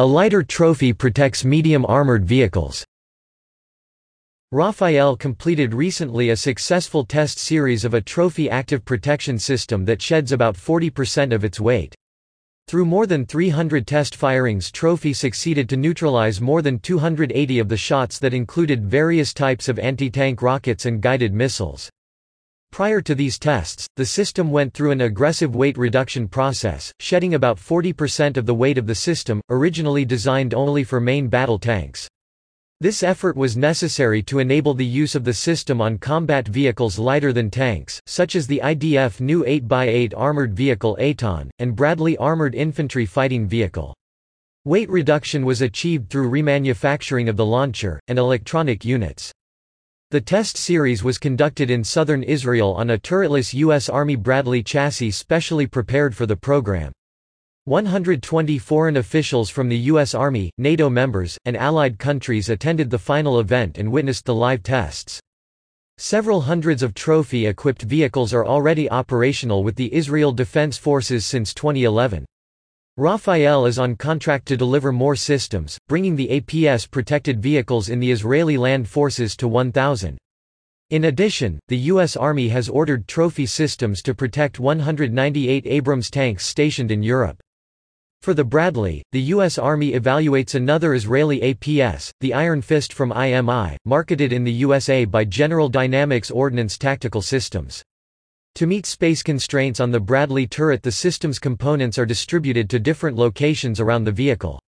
A lighter trophy protects medium armored vehicles. Rafael completed recently a successful test series of a trophy active protection system that sheds about 40% of its weight. Through more than 300 test firings Trophy succeeded to neutralize more than 280 of the shots that included various types of anti-tank rockets and guided missiles. Prior to these tests, the system went through an aggressive weight reduction process, shedding about 40% of the weight of the system, originally designed only for main battle tanks. This effort was necessary to enable the use of the system on combat vehicles lighter than tanks, such as the IDF new 8x8 armored vehicle Eitan, and Bradley armored infantry fighting vehicle. Weight reduction was achieved through remanufacturing of the launcher, and electronic units. The test series was conducted in southern Israel on a turretless U.S. Army Bradley chassis specially prepared for the program. 120 foreign officials from the U.S. Army, NATO members, and allied countries attended the final event and witnessed the live tests. Several hundreds of trophy-equipped vehicles are already operational with the Israel Defense Forces since 2011. Rafael is on contract to deliver more systems, bringing the APS-protected vehicles in the Israeli land forces to 1,000. In addition, the U.S. Army has ordered trophy systems to protect 198 Abrams tanks stationed in Europe. For the Bradley, the U.S. Army evaluates another Israeli APS, the Iron Fist from IMI, marketed in the USA by General Dynamics Ordnance Tactical Systems. To meet space constraints on the Bradley turret the system's components are distributed to different locations around the vehicle.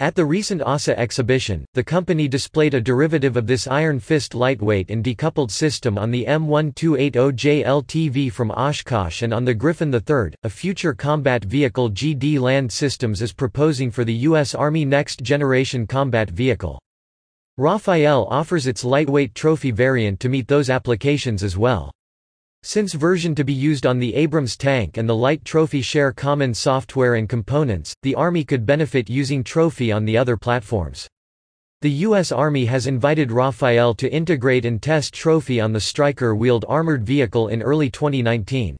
At the recent AUSA exhibition, the company displayed a derivative of this Iron Fist lightweight and decoupled system on the M1280 JLTV from Oshkosh and on the Griffin III, a future combat vehicle GD Land Systems is proposing for the U.S. Army Next Generation Combat Vehicle. Rafael offers its lightweight trophy variant to meet those applications as well. Since version to be used on the Abrams tank and the light Trophy share common software and components, the Army could benefit using Trophy on the other platforms. The U.S. Army has invited Rafael to integrate and test Trophy on the Stryker wheeled armored vehicle in early 2019.